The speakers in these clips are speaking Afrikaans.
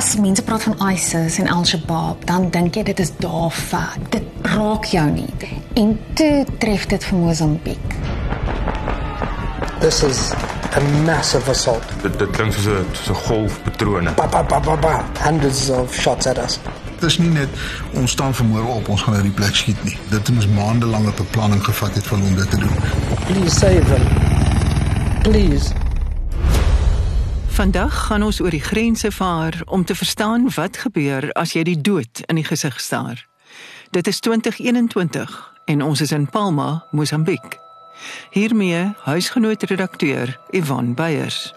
As mense praat van ISIS en Al-Shabaab, dan dink jy dit is daar ver. Dit raak jou nie. En toe tref dit vir Mosambiek. This is a massive assault. Dit dit klink soos 'n so 'n golfpatrone. Ba, ba, ba, ba, ba. Hundreds of shots at us. Dit is nie net ons staan vermoere op ons gaan uit die plek skiet nie. Dit het ons maandelange beplanning gevat het om dit te doen. Please save them. Please. Vandag gaan ons oor die grense vaar om te verstaan wat gebeur as jy die dood in die gesig staar. Dit is 2021 en ons is in Palma, Mosambiek. Hiermee huisgenoot redakteur Ivan Beyers.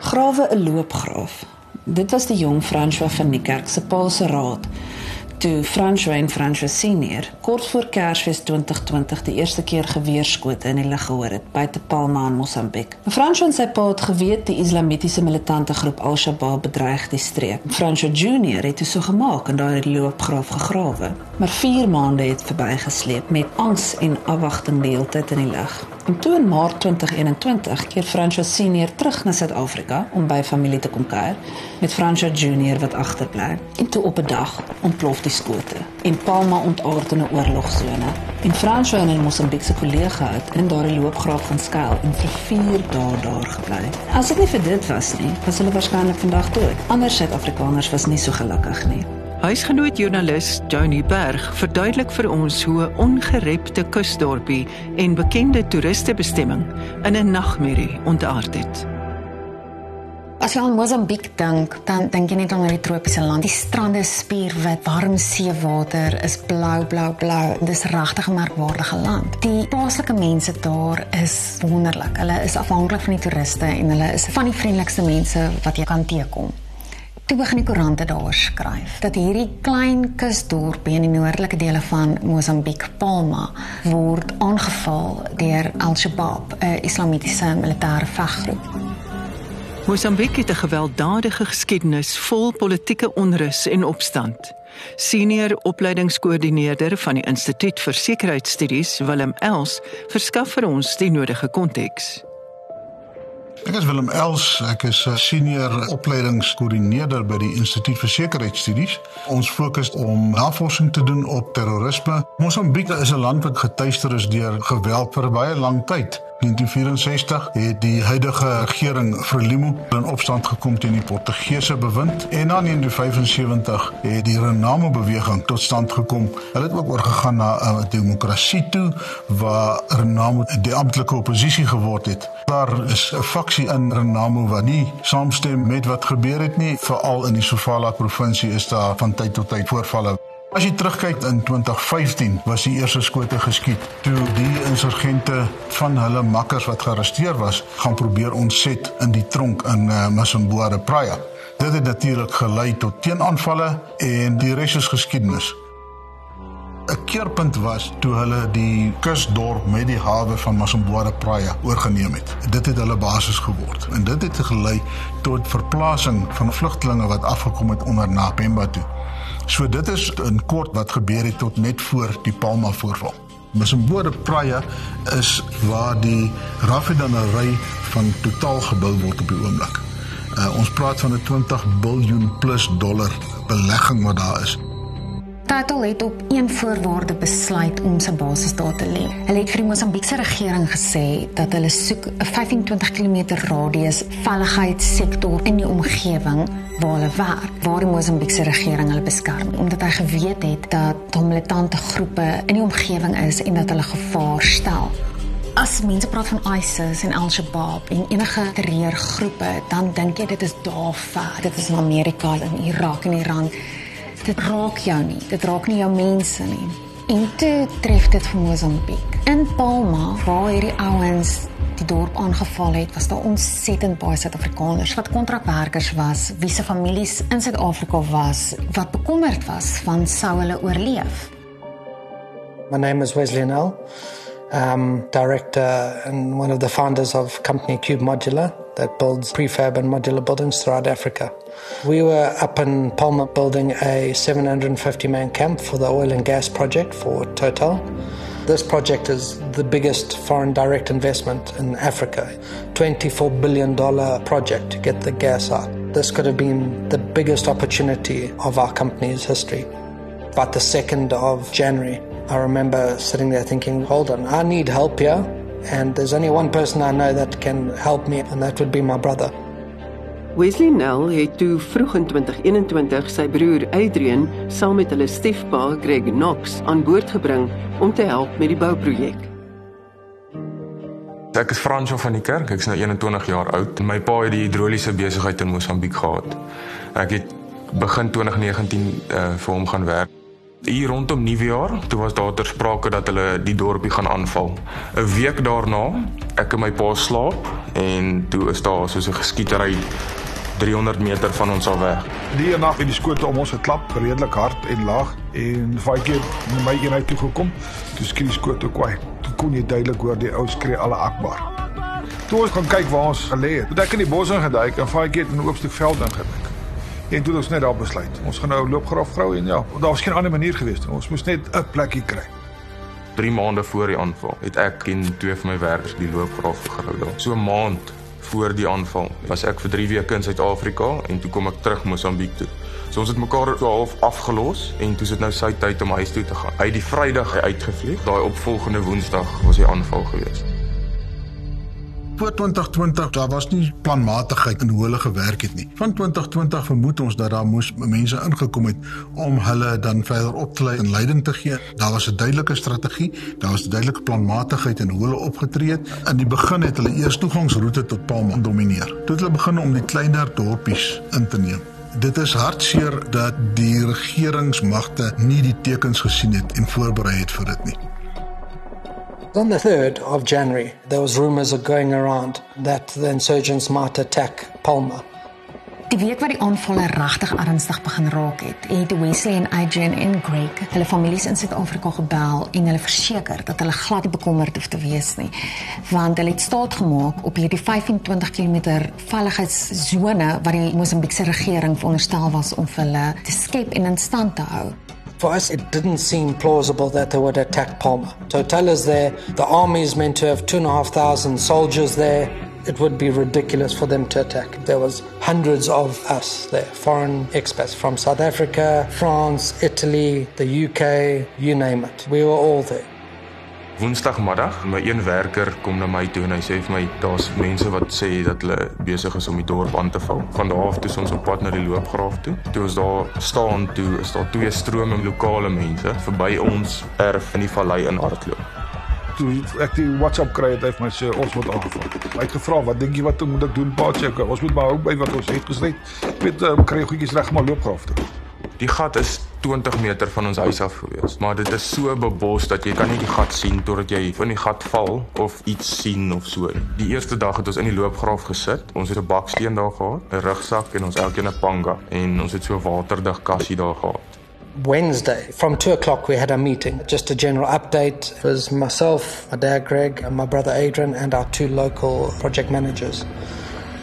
Grawe 'n loopgraaf. Dit was die jong François van die kerk se Paulse raad. Toe François en François senior kort voor Kersfees 2020 die eerste keer geweerskote in die lug gehoor het by Te Palma in Mosambiek. François en sy pa het geweet die islamitiese militante groep Al-Shabaab bedreig die streek. François Junior het dit so gemaak en daai loopgraaf gegrawe. Maar 4 maande het verbygesleep met angs en afwagting die hele tyd in die lug. En toe in Maart 2021 keer François Senior terug na Suid-Afrika om by familie te kom kuier met François Junior wat agterbly. En toe op 'n dag ontplof die skote en Palma ontaard in 'n oorlogsone. En François en 'n Mosambiekse kollega het in daardie loopgraaf gaan skuil en vir 4 dae daar gebly. As dit nie vir dit was nie, was hulle waarskynlik vandag dood. Ander Suid-Afrikaners was nie so gelukkig nie. Huisgenoot joernalis Johnny Berg verduidelik vir ons hoe 'n ongerepte kusdorpie en bekende toeristebestemming in 'n nagmerrie ontaard het. As jy aan Mosambiek dink, dan dink jy net aan die tropiese land. Die strande is spierwit, warm seewater is blou, blou, blou. Dis regtig 'n merkwaardige land. Die plaaslike mense daar is wonderlik. Hulle is afhanklik van die toeriste en hulle is van die vriendelikste mense wat jy kan teekom. Toe begin die koerante daaroor skryf dat hierdie klein kusdorp in die noordelike dele van Mosambiek, Palma, word aangeval deur Al-Shabaab, 'n islamitiese militêre veggroep. Mosambiek het 'n gewelddadige geskiedenis vol politieke onrus en opstand. Senior opleidingskoördineerder van die Instituut vir Sekuriteitsstudies, Willem Els, verskaf vir ons die nodige konteks. Ek is Willem Els, ek is 'n senior opleidingskoördineerder by die Instituut vir Sekuriteitsstudies. Ons fokus om navorsing te doen op terrorisme. Mosambiek is 'n land wat getuister is deur geweld vir baie lang tyd. 1964 het die huidige regering Frelimo in opstand gekom teen die Portugese bewind en na 1975 het die Renamo beweging tot stand gekom. Hulle het ook oorgegaan na 'n demokrasie toe waar Renamo die amptelike oppositie geword het. Daar is 'n faksie in Renamo wat nie saamstem met wat gebeur het nie, veral in die Sofala provinsie is daar van tyd tot tyd voorvalle As jy terugkyk in 2015 was die eerste skote geskiet toe die insurgente van hulle makkers wat gearresteer was gaan probeer ontset in die tronk in uh, Masamboa Praia. Dit het natuurlik gelei tot teenaanvalle en die res is geskiedenis. 'n Keerpunt was toe hulle die kusdorp met die hawe van Masamboa Praia oorgeneem het. Dit het hulle basis geword en dit het gelei tot verplasing van vlugtelinge wat afgekom het onder na Pemba toe. So dit is in kort wat gebeur het tot net voor die Palma voorval. Masamboa Praia is waar die raffinaderry van totaal gebou word op die oomblik. Uh, ons praat van 'n 20 miljard plus dollar belegging wat daar is. Total het op een voorwaarde besluit om sy basis daar te lê. Hulle het vir die Mosambiekse regering gesê dat hulle soek 'n 25 km radius veiligheidssektor in die omgewing waar hulle werk, waar die Mosambiekse regering hulle beskerm, omdat hy geweet het dat militante groepe in die omgewing is en dat hulle gevaar stel. As mense praat van ISIS en Al-Shabaab en enige terreurgroepe, dan dink jy dit is daar ver. Dit is in Amerika en Irak en Iran dit raak jou nie. Dit raak nie jou mense nie. En toe tref dit vir Mosambiek. In Palma, waar hierdie ouens die dorp aangeval het, was daar ontsettend baie Suid-Afrikaners wat kontrakwerkers was, wie se families in Suid-Afrika was, wat bekommerd was van sou hulle oorleef. My name is Wesley Nell. Um director and one of the founders of company Cube Modular that builds prefab and modular buildings throughout Africa. We were up in Palma building a 750 man camp for the oil and gas project for Total. This project is the biggest foreign direct investment in Africa. $24 billion project to get the gas out. this could have been the biggest opportunity of our company's history. About the 2nd of January, I remember sitting there thinking, hold on, I need help here. And there's only one person I know that can help me, and that would be my brother. Wesley Nell het toe vroeg in 2021 sy broer Adrian saam met hulle stiefpa Greg Knox aan boord gebring om te help met die bouprojek. Ek is Fransjo van die kerk. Ek's nou 21 jaar oud. My pa het die hidroliese besigheid in Mosambiek gehad. Ek het begin 2019 uh, vir hom gaan werk. Hier rondom Nuwejaar, toe was daar ter sprake dat hulle die dorpie gaan aanval. 'n Week daarna, ek en my pa slaap en toe is daar soos 'n geskietery 300 meter van ons al weg. Die nag het die skote om ons geklap, redelik hard en laag en baie keer na my eenheid toe gekom. Toe skree die skote kwaai. Toe kon jy duidelik hoor die ou skree alle akbar. Toe ons gaan kyk waar ons gelê het. Toe ek in die bos ingeduik en baie keer in 'n oop stuk veld ingeduik. En toe het ons net daar besluit. Ons gaan nou loopgraaf grou en ja, daar was geen ander manier gewees nie. Ons moes net 'n plekkie kry. 3 maande voor die aanval het ek en twee van my werkers die loopgraaf gegrou daar. So 'n maand voor die aanval was ek vir 3 weke in Suid-Afrika en toe kom ek terug Mosambiek toe. So ons het mekaar so half afgelos en toe sit nou sy tyd om huis toe te gaan. Hy het die Vrydag uitgevlieg. Daai opvolgende Woensdag was die aanval geweest voor 2020 daar was nie planmatigheid in hoe hulle gewerk het nie. Van 2020 vermoed ons dat daar moes mense ingekom het om hulle dan verder op te lei en leiding te gee. Daar was 'n duidelike strategie, daar was 'n duidelike planmatigheid in hoe hulle opgetree het. In die begin het hulle eers toegangsroete tot Palma domineer. Toe het hulle begin om die kleiner dorpies in te neem. Dit is hartseer dat die regeringsmagte nie die tekens gesien het en voorberei het vir dit nie. On the 3rd of January, there was rumors going around that the insurgents might attack Palma. Die week wat die aanvalle regtig ernstig begin raak het, het Wesley en Adrian en Greg hulle families in Suid-Afrika gebel en hulle verseker dat hulle glad nie bekommerd hoef te wees nie, want hulle het staat gemaak op hierdie 25 km veiligheidssone wat die Mosambiekse regering veronderstel was om vir hulle te skep en in stand te hou. For us, it didn't seem plausible that they would attack Palma. So tell us there, the army is meant to have two and a half thousand soldiers there. It would be ridiculous for them to attack. There was hundreds of us there, foreign expats from South Africa, France, Italy, the UK, you name it. We were all there. Woensdagmiddag, my een werker kom na my toe en hy sê vir my daar's mense wat sê dat hulle besig is om die dorp aan te val. Van daar af toe ons op pad na die loopgraaf toe. Toe ons daar staan, toe is daar twee strome lokale mense verby ons erf in die vallei in hardloop. Toe ek die WhatsApp kry het hy vir my sê ons word aangeval. Hy het gevra wat dink jy wat moet ek doen? Pa sê ons moet maar hou by wat ons het gesê. Weet um, kry goedjies reg maar loopgraaf toe. Die gat is 20 meter van ons huis af gewees, maar dit is so bebos dat jy kan nie die gat sien totdat jy in die gat val of iets sien of so. Die eerste dag het ons in die loopgraaf gesit. Ons het 'n baksteen daar gehad, 'n rugsak en ons elkeen 'n panga en ons het so 'n waterdig kassie daar gehad. Wednesday from two o'clock we had a meeting. Just a general update. It was myself, my dad Greg, and my brother Adrian, and our two local project managers.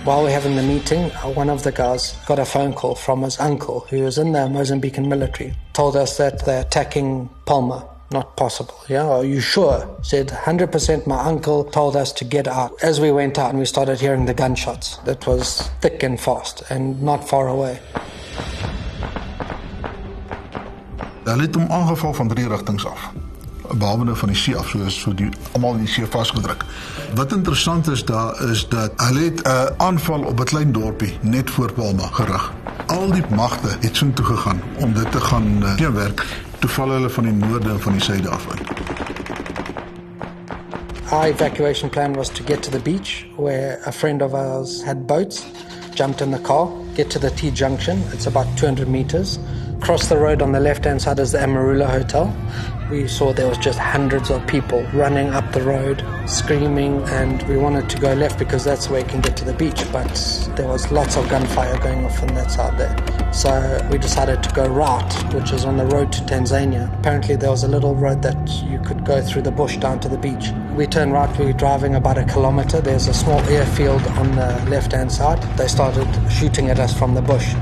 While we're having the meeting, uh, one of the guys got a phone call from his uncle, who was in the Mozambican military, told us that they're attacking Palma. Not possible. Yeah, are you sure? Said 100% my uncle told us to get out. As we went out and we started hearing the gunshots, that was thick and fast and not far away. Hulle het hom aangeval van drie rigtings af behalwe nou van die see af soos so die almal in die see vasgedruk. Wat interessant is daar is dat hulle het 'n uh, aanval op 'n klein dorpie net voor Palma gerig. Al die magte het so toe gegaan om dit te gaan uh, teenwerk. Toe val hulle van die noorde en van die suide af in. Our evacuation plan was to get to the beach where a friend of ours had boats, jumped in the car, get to the T junction, it's about 200 meters. Across the road on the left hand side is the Amarula Hotel. We saw there was just hundreds of people running up the road, screaming, and we wanted to go left because that's where you can get to the beach. But there was lots of gunfire going off on that side there. So we decided to go right, which is on the road to Tanzania. Apparently, there was a little road that you could go through the bush down to the beach. We turned right, we were driving about a kilometer. There's a small airfield on the left hand side. They started shooting at us from the bush.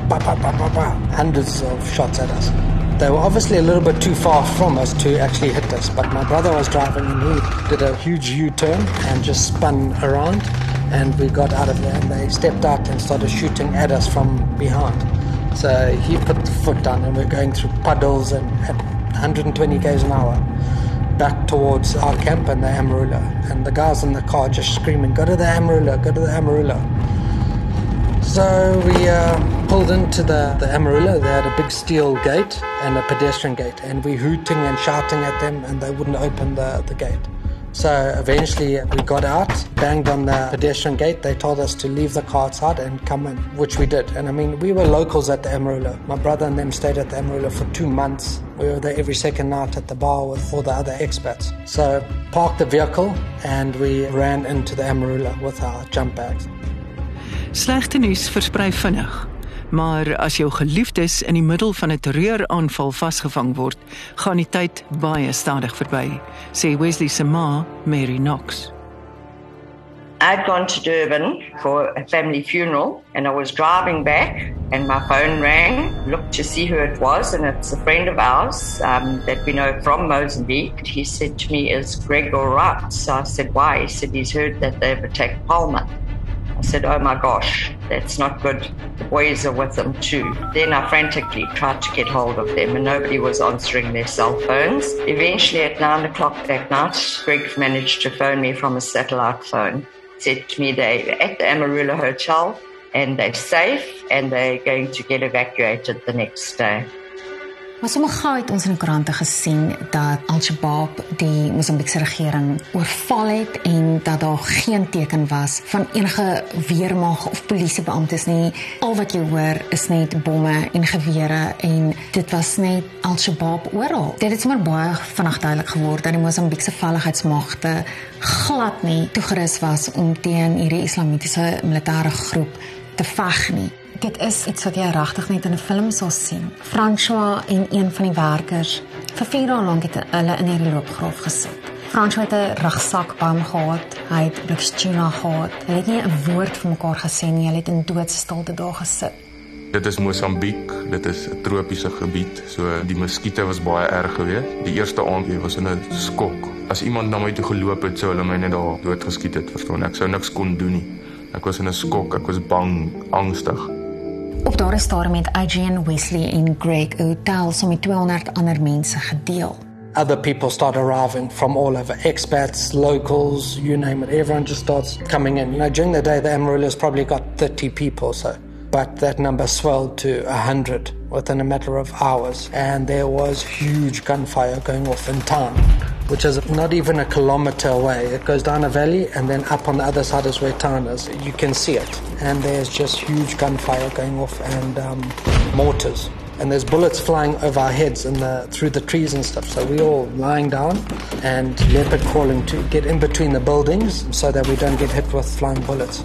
Hundreds of shots at us. They were obviously a little bit too far from us to actually hit us, but my brother was driving and he did a huge U turn and just spun around and we got out of there and they stepped out and started shooting at us from behind. So he put the foot down and we're going through puddles and at 120 k's an hour back towards our camp and the Amarula. And the guys in the car just screaming, go to the Amarula, go to the Amarula. So we uh, pulled into the, the Amarula. They had a big steel gate and a pedestrian gate. And we hooting and shouting at them and they wouldn't open the, the gate. So eventually we got out, banged on the pedestrian gate. They told us to leave the car outside and come in, which we did. And I mean, we were locals at the Amarula. My brother and them stayed at the Amarula for two months. We were there every second night at the bar with all the other expats. So parked the vehicle and we ran into the Amarula with our jump bags. Slegte nuus versprei vinnig. Maar as jou geliefdes in die middel van 'n terreuraanval vasgevang word, gaan die tyd baie stadig verby, sê Wesley se ma, Mary Knox. I'd gone to Durban for a family funeral and I was driving back and my phone rang, looked to see who it was and it's a friend of ours um, that we know from Mozambique. He said to me, is Greg all right? So I said, why? He said, he's heard that they've attacked Palmer. Said, Oh my gosh, that's not good. The boys are with them too. Then I frantically tried to get hold of them and nobody was answering their cell phones. Eventually, at nine o'clock that night, Greg managed to phone me from a satellite phone. Said to me they're at the Amarula Hotel and they're safe and they're going to get evacuated the next day. Maar sommer gou het ons in die koerante gesien dat Al-Shabaab die Mosambiekse regering oorval het en dat daar geen teken was van enige weermag of polisiebeamptes nie. Al wat jy hoor is net bomme en gewere en dit was net Al-Shabaab oral. Dit het sommer baie vinnig duidelik geword dat die Mosambiekse veiligheidsmagte glad nie toegerus was om teen hierdie islamitiese militêre groep te veg nie dit is iets wat jy regtig net in 'n film sal sien. François en een van die werkers vir 4 dae lank het hulle in hierdie loopgraaf gesit. François het 'n rugsak by hom gehad. Hy het Luxtuna gehad. Hulle het nie 'n woord vir mekaar gesê nie. Hulle het in doodstilte daar gesit. Dit is Mosambiek, dit is 'n tropiese gebied, so die muskiete was baie erg geweest. Die eerste aand weer was in 'n skok. As iemand na my toe geloop het, sou hulle my net daar doodgeskiet het, verstaan. Ek sou niks kon doen nie. Ek was in 'n skok, ek was bang, angstig. Op daardie stadium het Adrian Wesley en Greg 'n hotel saam met 200 ander mense gedeel. Other people start arriving from all over expats, locals, you name it. Everyone just starts coming in. You know, during the day, the Amarula's probably got 30 people, so but that number swelled to 100 within a matter of hours. And there was huge gunfire going off in town, which is not even a kilometer away. It goes down a valley, and then up on the other side is where town is. You can see it. And there's just huge gunfire going off and um, mortars. And there's bullets flying over our heads and through the trees and stuff. So we're all lying down and leopard crawling to get in between the buildings so that we don't get hit with flying bullets.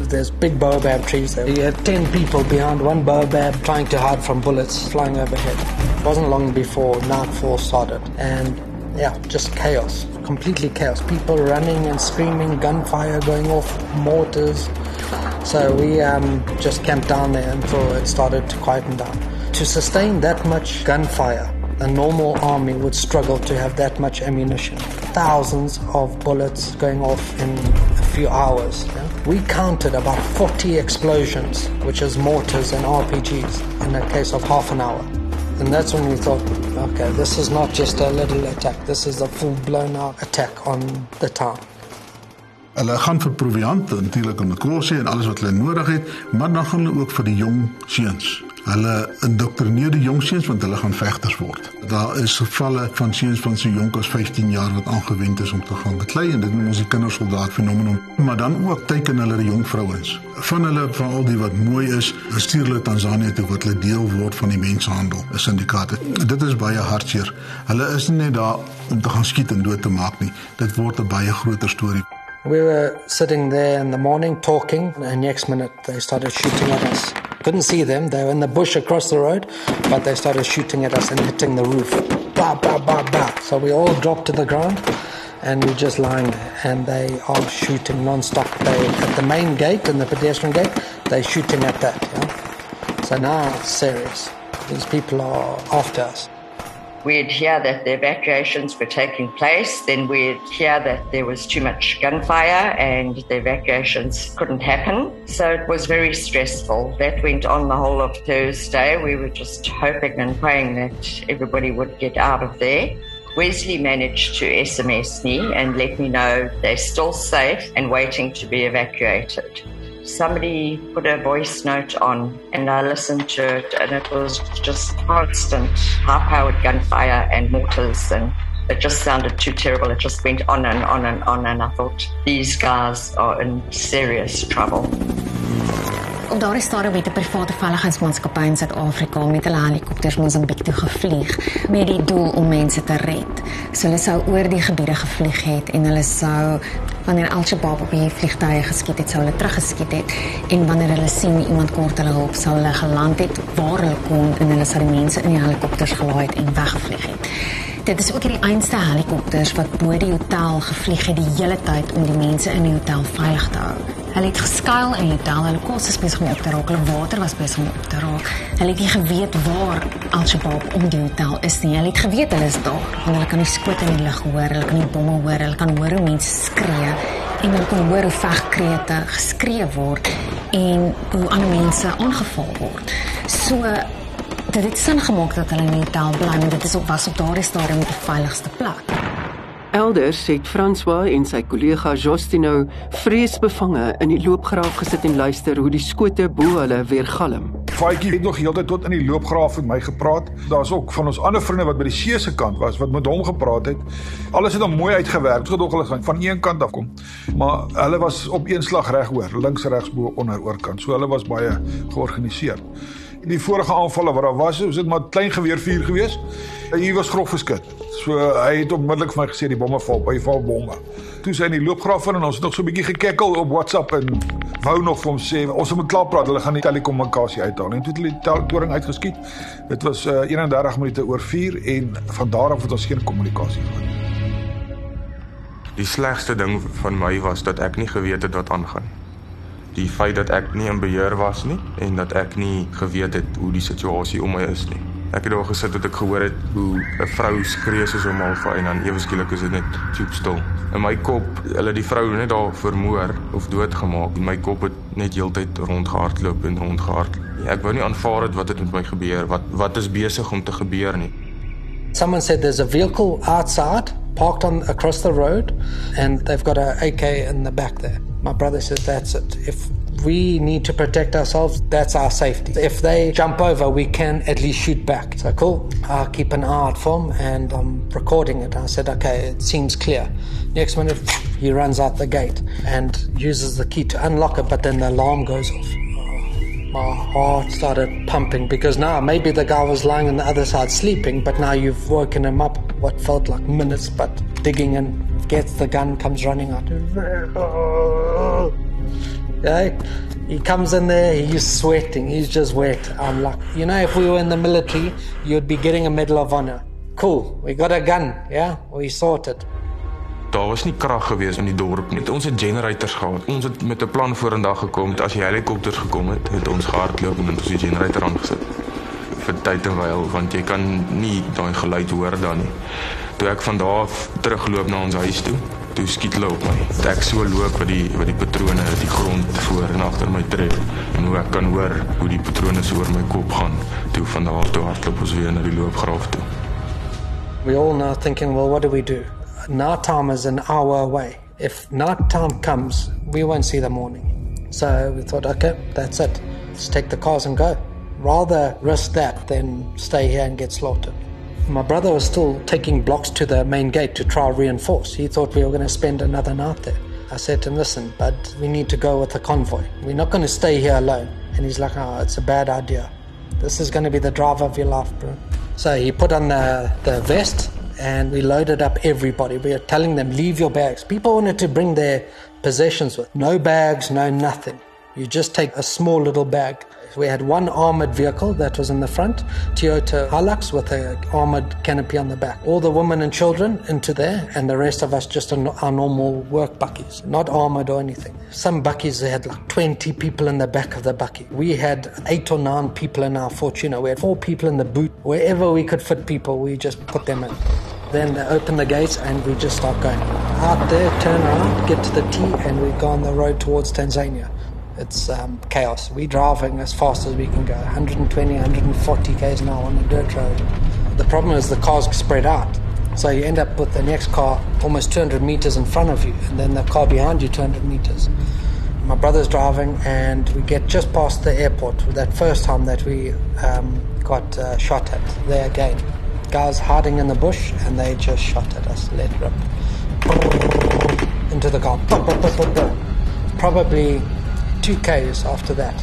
There's big baobab trees there. You had 10 people behind one baobab trying to hide from bullets flying overhead. It wasn't long before nightfall started. And yeah, just chaos. Completely chaos. People running and screaming, gunfire going off, mortars. So we um, just camped down there until it started to quieten down. To sustain that much gunfire, a normal army would struggle to have that much ammunition. Thousands of bullets going off in a few hours. Yeah? We counted about 40 explosions, which is mortars and RPGs, in a case of half an hour. And that's when we thought, okay, this is not just a little attack, this is a full blown out attack on the town. Hulle gaan vir proviant natuurlik om te kos en alles wat hulle nodig het, maar dan gaan hulle ook vir die jong seuns Hulle indoktrineer die jong seuns want hulle gaan vegters word. Daar is gevalle van seuns van so jonk as 15 jaar wat aangewend is om te gaan beklei en dit noem ons die kindersoldaat fenomeen. Maar dan ook teiken hulle die jong vrouens. Van hulle van al die wat mooi is, stuur hulle Tansanië toe wat hulle deel word van die mensenhandel, 'n syndikaat. Dit is baie hartseer. Hulle is nie net daar om te gaan skiet en dood te maak nie. Dit word 'n baie groter storie. We were sitting there in the morning talking and next minute they started shooting at us. Couldn't see them. They were in the bush across the road, but they started shooting at us and hitting the roof. Bah, bah, bah, bah. So we all dropped to the ground and we're just lying there. And they are shooting non-stop. They at the main gate and the pedestrian gate. They're shooting at that. Yeah? So now it's serious. These people are after us. We'd hear that the evacuations were taking place, then we'd hear that there was too much gunfire and the evacuations couldn't happen. So it was very stressful. That went on the whole of Thursday. We were just hoping and praying that everybody would get out of there. Wesley managed to SMS me and let me know they're still safe and waiting to be evacuated. Somebody put a voice note on and I listened to it and it was just constant high powered gunfire and mortars and it just sounded too terrible. It just went on and on and on and I thought these guys are in serious trouble. Op daardie stadium het 'n private veiligheidsmaatskappy in Suid-Afrika met hulle helikopters Mosambiek toe gevlieg met die doel om mense te red. So hulle sou oor die gebiede gevlieg het en hulle sou wanneer Al-Shabaab op die vliegtuie geskiet het, sou hulle teruggeskiet het en wanneer hulle sien iemand kort hulle hulp sou hulle geland het waar hulle kon en hulle sou die mense in die helikopters gelaai het en weggevlieg het. Dit is ook die einste helikopters wat bo die hotel gevlieg het die hele tyd om die mense in die hotel veilig te hou. Hulle het geskuil in die hotel, hulle kos is besig om op te raak, hulle water was besig om op te raak. Hulle het nie geweet waar Al-Shabaab om die hotel is nie. Hulle het geweet hulle is daar, want hulle kan die skote in die lug hoor, hulle kan die bomme hoor, hulle kan hoor hoe mense skree en hulle kan hoor hoe vegkrete geskree word en hoe ander mense aangeval word. So dit het sin gemaak dat hulle in die hotel bly en dit is op was op daardie stadium die veiligste plek. Elders het François en sy kollega Justino vreesbevange in die loopgraaf gesit en luister hoe die skote bo hulle weer galm. Faitjie het nog heeltyd tot in die loopgraaf met my gepraat. Daar's ook van ons ander vriende wat by die see se kant was wat met hom gepraat het. Alles het hom mooi uitgewerk. Gedog hulle gaan van een kant af kom. Maar hulle was op een slag reg hoor, links regs bo onder oorkant. So hulle was baie georganiseer die vorige aanvalle wat daar was, was dit maar klein geweervuur geweest. Hy was grof geskit. So hy het onmiddellik vir my gesê die bomme val, by val bomme. Toe sy in die loopgraaf in en ons het nog so 'n bietjie gekekkel op WhatsApp en wou nog vir hom sê ons moet klaar praat, hulle gaan die telekommunikasie uithaal. En toe het hulle die toring uitgeskiet. Dit was uh, 31 minute oor 4 en van daar af het ons geen kommunikasie gehad. Die slegste ding van my was dat ek nie geweet het wat aangaan die feit dat ek nie in beheer was nie en dat ek nie geweet het hoe die situasie om my is nie. Ek het daar gesit tot ek gehoor het hoe 'n vrou skree soos 'n malva en dan ewe skielik is dit net stil. In my kop, hulle die vrou net daar vermoor of doodgemaak. In my kop het net heeltyd rondgehardloop en rondgehard. Ek wou nie aanvaar het wat het met my gebeur, wat wat is besig om te gebeur nie. Someone said there's a vehicle outside parked on across the road and they've got a AK in the back there. My brother says that's it. If we need to protect ourselves, that's our safety. If they jump over, we can at least shoot back. So cool. I'll keep an eye out for him and I'm recording it. I said, okay, it seems clear. Next minute, he runs out the gate and uses the key to unlock it, but then the alarm goes off. My heart started pumping because now maybe the guy was lying on the other side sleeping, but now you've woken him up what felt like minutes, but digging in, gets the gun, comes running out. Okay? He comes in there, he's sweating, he's just wet. I'm like, you know, if we were in the military, you'd be getting a Medal of Honor. Cool, we got a gun, yeah? We sorted. Daar was nie krag gewees in die dorp nie. Ons het generators gehad. Ons het met 'n plan vorendag gekom. As die helikopters gekom het, het ons gehardloop en ons die generator aangesit vir tyd en wyl want jy kan nie daai geluid hoor dan nie. Toe ek van daar af terugloop na ons huis toe, toe skiet hulle op my. Ek so loop wat die wat die patrone die grond voor en agter my tref en hoe ek kan hoor hoe die patrone so oor my kop gaan. Toe van daar toe hardloop ons weer na die loopgraaf toe. We all now thinking, well, what do we do? Night time is an hour away. If night time comes, we won't see the morning. So we thought, okay, that's it. Let's take the cars and go. Rather risk that than stay here and get slaughtered. My brother was still taking blocks to the main gate to try reinforce. He thought we were going to spend another night there. I said to him, listen, bud, we need to go with the convoy. We're not going to stay here alone. And he's like, oh, it's a bad idea. This is going to be the drive of your life, bro. So he put on the, the vest and we loaded up everybody. We were telling them, leave your bags. People wanted to bring their possessions with. No bags, no nothing. You just take a small little bag. We had one armored vehicle that was in the front, Toyota Hilux with a armored canopy on the back. All the women and children into there, and the rest of us just our normal work buckies, not armored or anything. Some buckies had like 20 people in the back of the bucky. We had eight or nine people in our Fortuna. We had four people in the boot. Wherever we could fit people, we just put them in. Then they open the gates and we just start going out there, turn around, get to the T, and we go on the road towards Tanzania. It's um, chaos. We're driving as fast as we can go 120, 140 k's an hour on a dirt road. The problem is the cars spread out. So you end up with the next car almost 200 meters in front of you, and then the car behind you 200 meters. My brother's driving, and we get just past the airport. That first time that we um, got uh, shot at there again. Guys hiding in the bush, and they just shot at us, let rip. Into the car. Probably two Ks after that.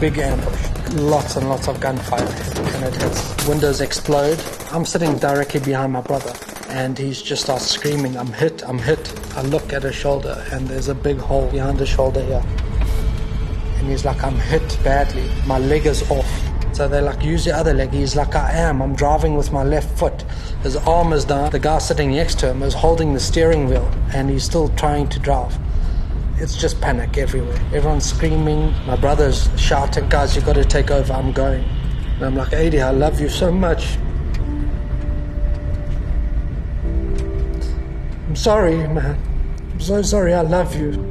Big ambush. Lots and lots of gunfire. And it hits. Windows explode. I'm sitting directly behind my brother. And he's just starts screaming, I'm hit, I'm hit. I look at his shoulder and there's a big hole behind his shoulder here. And he's like, I'm hit badly. My leg is off. So they're like, use your other leg. He's like, I am. I'm driving with my left foot. His arm is down. The guy sitting next to him is holding the steering wheel and he's still trying to drive it's just panic everywhere. Everyone's screaming. My brother's shouting, guys, you got to take over. I'm going. And I'm like, Adi, I love you so much. I'm sorry, man. I'm so sorry. I love you.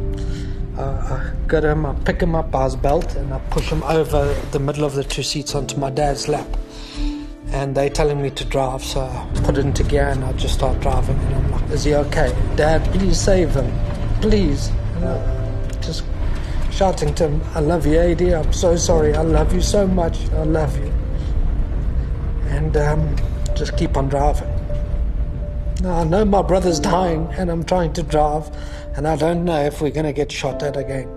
Uh, I got him, I pick him up by his belt and I push him over the middle of the two seats onto my dad's lap. And they're telling me to drive, so I put it into gear and I just start driving. And I'm like, is he okay? Dad, please save him. Please. Just shouting to him, I love you, AD. I'm so sorry. I love you so much. I love you. And um, just keep on driving. Now, I know my brother's dying and I'm trying to drive, and I don't know if we're going to get shot at again.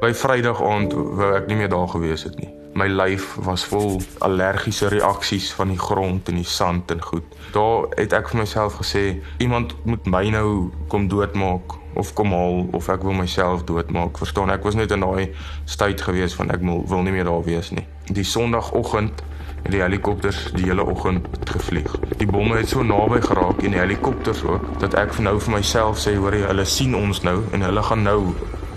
By Vrydag aand wou ek nie meer daar gewees het nie. My lyf was vol allergiese reaksies van die grond en die sand en goed. Daar het ek vir myself gesê, iemand moet my nou kom doodmaak of kom haal of ek wil myself doodmaak. Verstaan, ek was net in daai tyd gewees van ek wil, wil nie meer daar wees nie. Die Sondagoggend het die helikopters die hele oggend gevlieg. Die bomme het so naby geraak en die helikopters ook dat ek vir nou vir myself sê hoor jy hulle sien ons nou en hulle gaan nou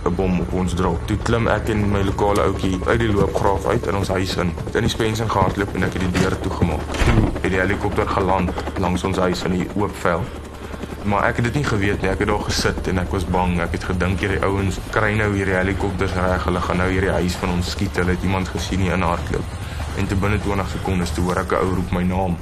'n bom op ons drop. Toe klim ek en my lokale ouetjie uit die loopgraaf uit in ons huis in. In die Spencer gehardloop en ek het die deur toegemaak. Toe het die helikopter geland langs ons huis in die oop veld. Maar ek het dit nie geweet nie. Ek het daar gesit en ek was bang. Ek het gedink hierdie ouens kry nou hierdie helikopters reg. Hulle gaan nou hierdie huis van ons skiet. Hulle het iemand gesien hier in hardloop. En te binne 20 sekondes toe hoor ek 'n ou roep my naam.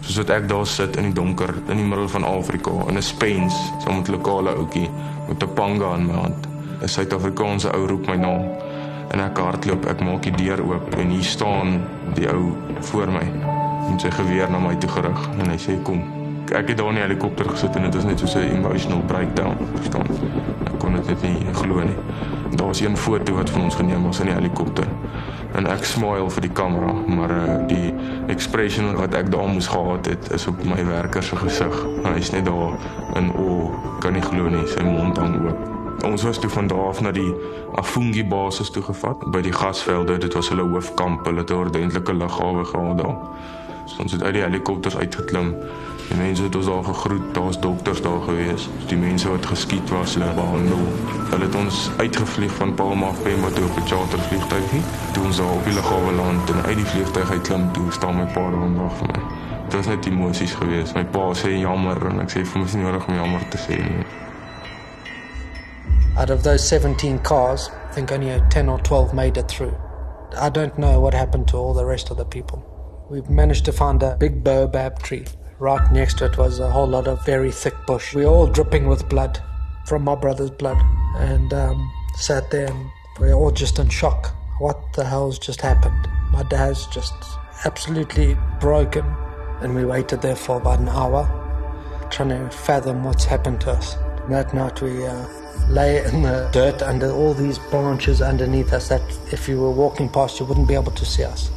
Soos wat ek daar sit in die donker in die middel van Afrika in 'n spens met 'n lokale ouetjie met 'n panga in my hand. 'n Suid-Afrikaanse ou roep my naam. En ek hardloop, ek maak die deur oop en hier staan die ou voor my met sy geweer na my toe gerig en hy sê kom. Ek het daar in die helikopter gesit en dit was net so 'n emotional breakdown, verstaan? Ek kon dit nie glo nie. Daar was 'n foto wat van ons geneem was in die helikopter en ek smile vir die kamera, maar uh, die expression wat ek daar moes gehad het is op my werker se gesig. Hy's net daar in o, oh, kan nie glo nie, sy mond hang oop. Ons was toe van daar af na die Afungi basis toe gevat by die gasvelde. Dit was hulle hoofkamp. Hulle het 'n ordentlike lughawe gehad daar. So ons het uit die helikopters uitgeklim Die mense het ons daar gegroet, daar's dokters daar gewees. Die mense wat geskiet was, hulle behandel. Hulle het ons uitgevlieg van Palma af Pemba toe op 'n chartervliegtuig. Toe ons daar op die lughawe land en uit die vliegtuig uitklim, toe staan my pa daar en wag vir my. Dit was net emosies geweest. My pa sê jammer en ek sê vir my is nie nodig om jammer te sê nie. Out of those 17 cars, I think only 10 or 12 made it through. I don't know what happened to all the rest of the people. We've managed to find a big baobab tree Right next to it was a whole lot of very thick bush. We were all dripping with blood from my brother's blood and um, sat there and we were all just in shock. What the hell's just happened? My dad's just absolutely broken. And we waited there for about an hour trying to fathom what's happened to us. That night we uh, lay in the dirt under all these branches underneath us that if you were walking past you wouldn't be able to see us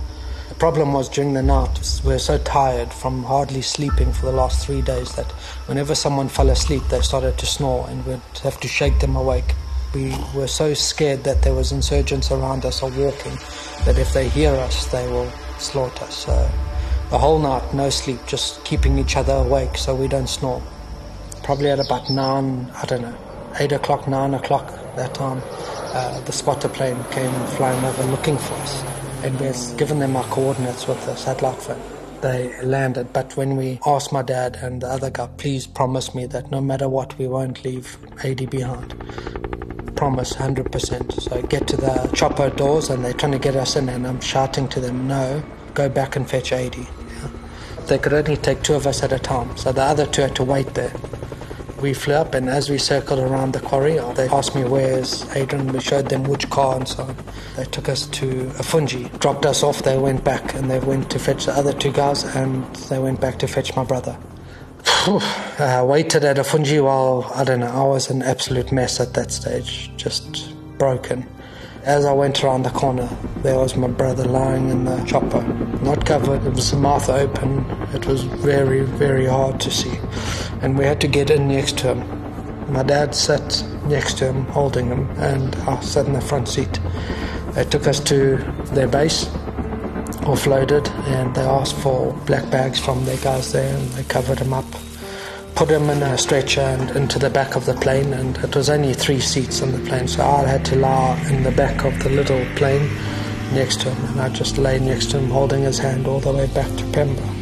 The problem was during the night, we were so tired from hardly sleeping for the last three days that whenever someone fell asleep, they started to snore and we'd have to shake them awake. We were so scared that there was insurgents around us or walking that if they hear us, they will slaughter us. So the whole night, no sleep, just keeping each other awake so we don't snore. Probably at about nine, I don't know, eight o'clock, nine o'clock that time, uh, the spotter plane came flying over looking for us. And we've given them our coordinates with the satellite phone. They landed, but when we asked my dad and the other guy, please promise me that no matter what, we won't leave AD behind. Promise 100%. So I get to the chopper doors and they're trying to get us in, and I'm shouting to them, no, go back and fetch AD. Yeah. They could only take two of us at a time, so the other two had to wait there. We flew up, and as we circled around the quarry, they asked me where's Adrian. We showed them which car and so on. They took us to a Fungi, dropped us off. They went back, and they went to fetch the other two guys, and they went back to fetch my brother. I waited at a Fungi while I don't know. I was an absolute mess at that stage, just broken. As I went around the corner, there was my brother lying in the chopper, not covered. It was the mouth open. It was very, very hard to see. And we had to get in next to him. My dad sat next to him, holding him, and I sat in the front seat. They took us to their base, offloaded, and they asked for black bags from their guys there, and they covered him up put him in a stretcher and into the back of the plane, and it was only three seats on the plane, so I had to lie in the back of the little plane next to him, and I just lay next to him, holding his hand all the way back to Pemba.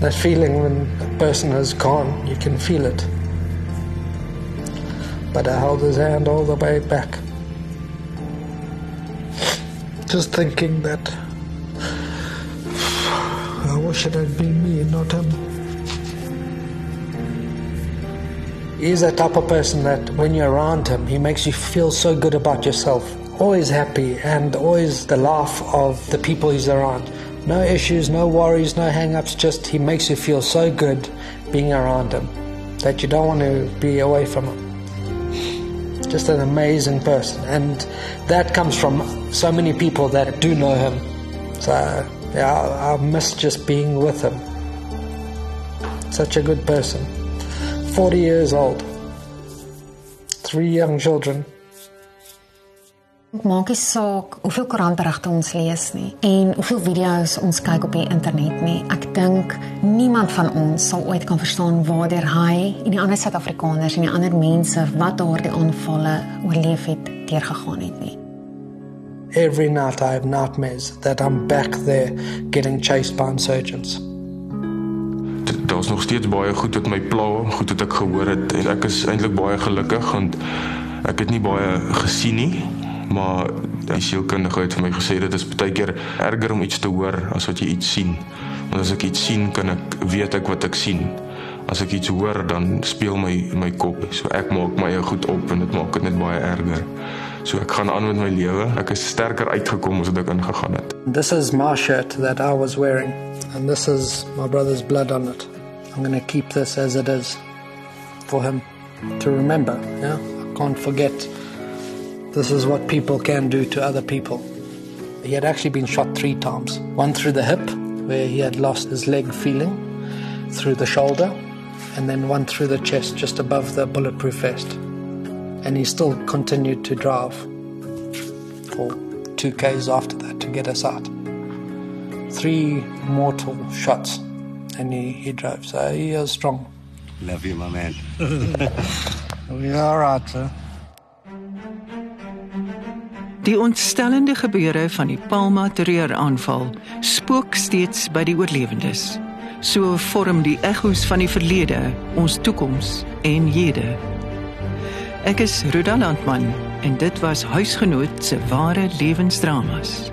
That feeling when a person is gone, you can feel it. But I held his hand all the way back. Just thinking that I wish it had been me, not him. He's the type of person that when you're around him, he makes you feel so good about yourself. Always happy and always the laugh of the people he's around. No issues, no worries, no hang ups, just he makes you feel so good being around him that you don't want to be away from him. Just an amazing person. And that comes from so many people that do know him. So, yeah, I, I miss just being with him. Such a good person. 40 years old. Three young children. Maak nie saak hoeveel koerantberigte ons lees nie en hoeveel video's ons kyk op die internet nie. Ek dink niemand van ons sal ooit kan verstaan waartoe hy en die ander Suid-Afrikaners en die ander mense wat daardie aanvalle oorleef het, deurgegaan het nie. Every night I have nightmares that I'm back there getting chased by insurgents. Daar's nog steeds baie goed wat my pla, goed wat ek gehoor het en ek is eintlik baie gelukkig want ek het nie baie gesien nie maar die sielkundige het vir my gesê dit is baie keer erger om iets te hoor as wat jy iets sien. Want as ek iets sien, kan ek weet ek wat ek sien. As ek iets hoor, dan speel my my kop. So ek maak my goed op en dit maak dit net baie erger. So ek gaan aan met my lewe. Ek is sterker uitgekom as wat ek ingegaan het. This is my shirt that I was wearing and this is my brother's blood on it. I'm going to keep this as it is for him to remember, yeah? I can't forget This is what people can do to other people. He had actually been shot three times one through the hip, where he had lost his leg feeling, through the shoulder, and then one through the chest, just above the bulletproof vest. And he still continued to drive for two Ks after that to get us out. Three mortal shots, and he, he drove. So he was strong. Love you, my man. we are all right, sir. Die ontstellende gebeure van die Palma terreuraanval spook steeds by die oorlewendes. So vorm die ekko's van die verlede ons toekoms en hede. Ek is Rudolf Landman en dit was huisgenoot se ware lewensdramas.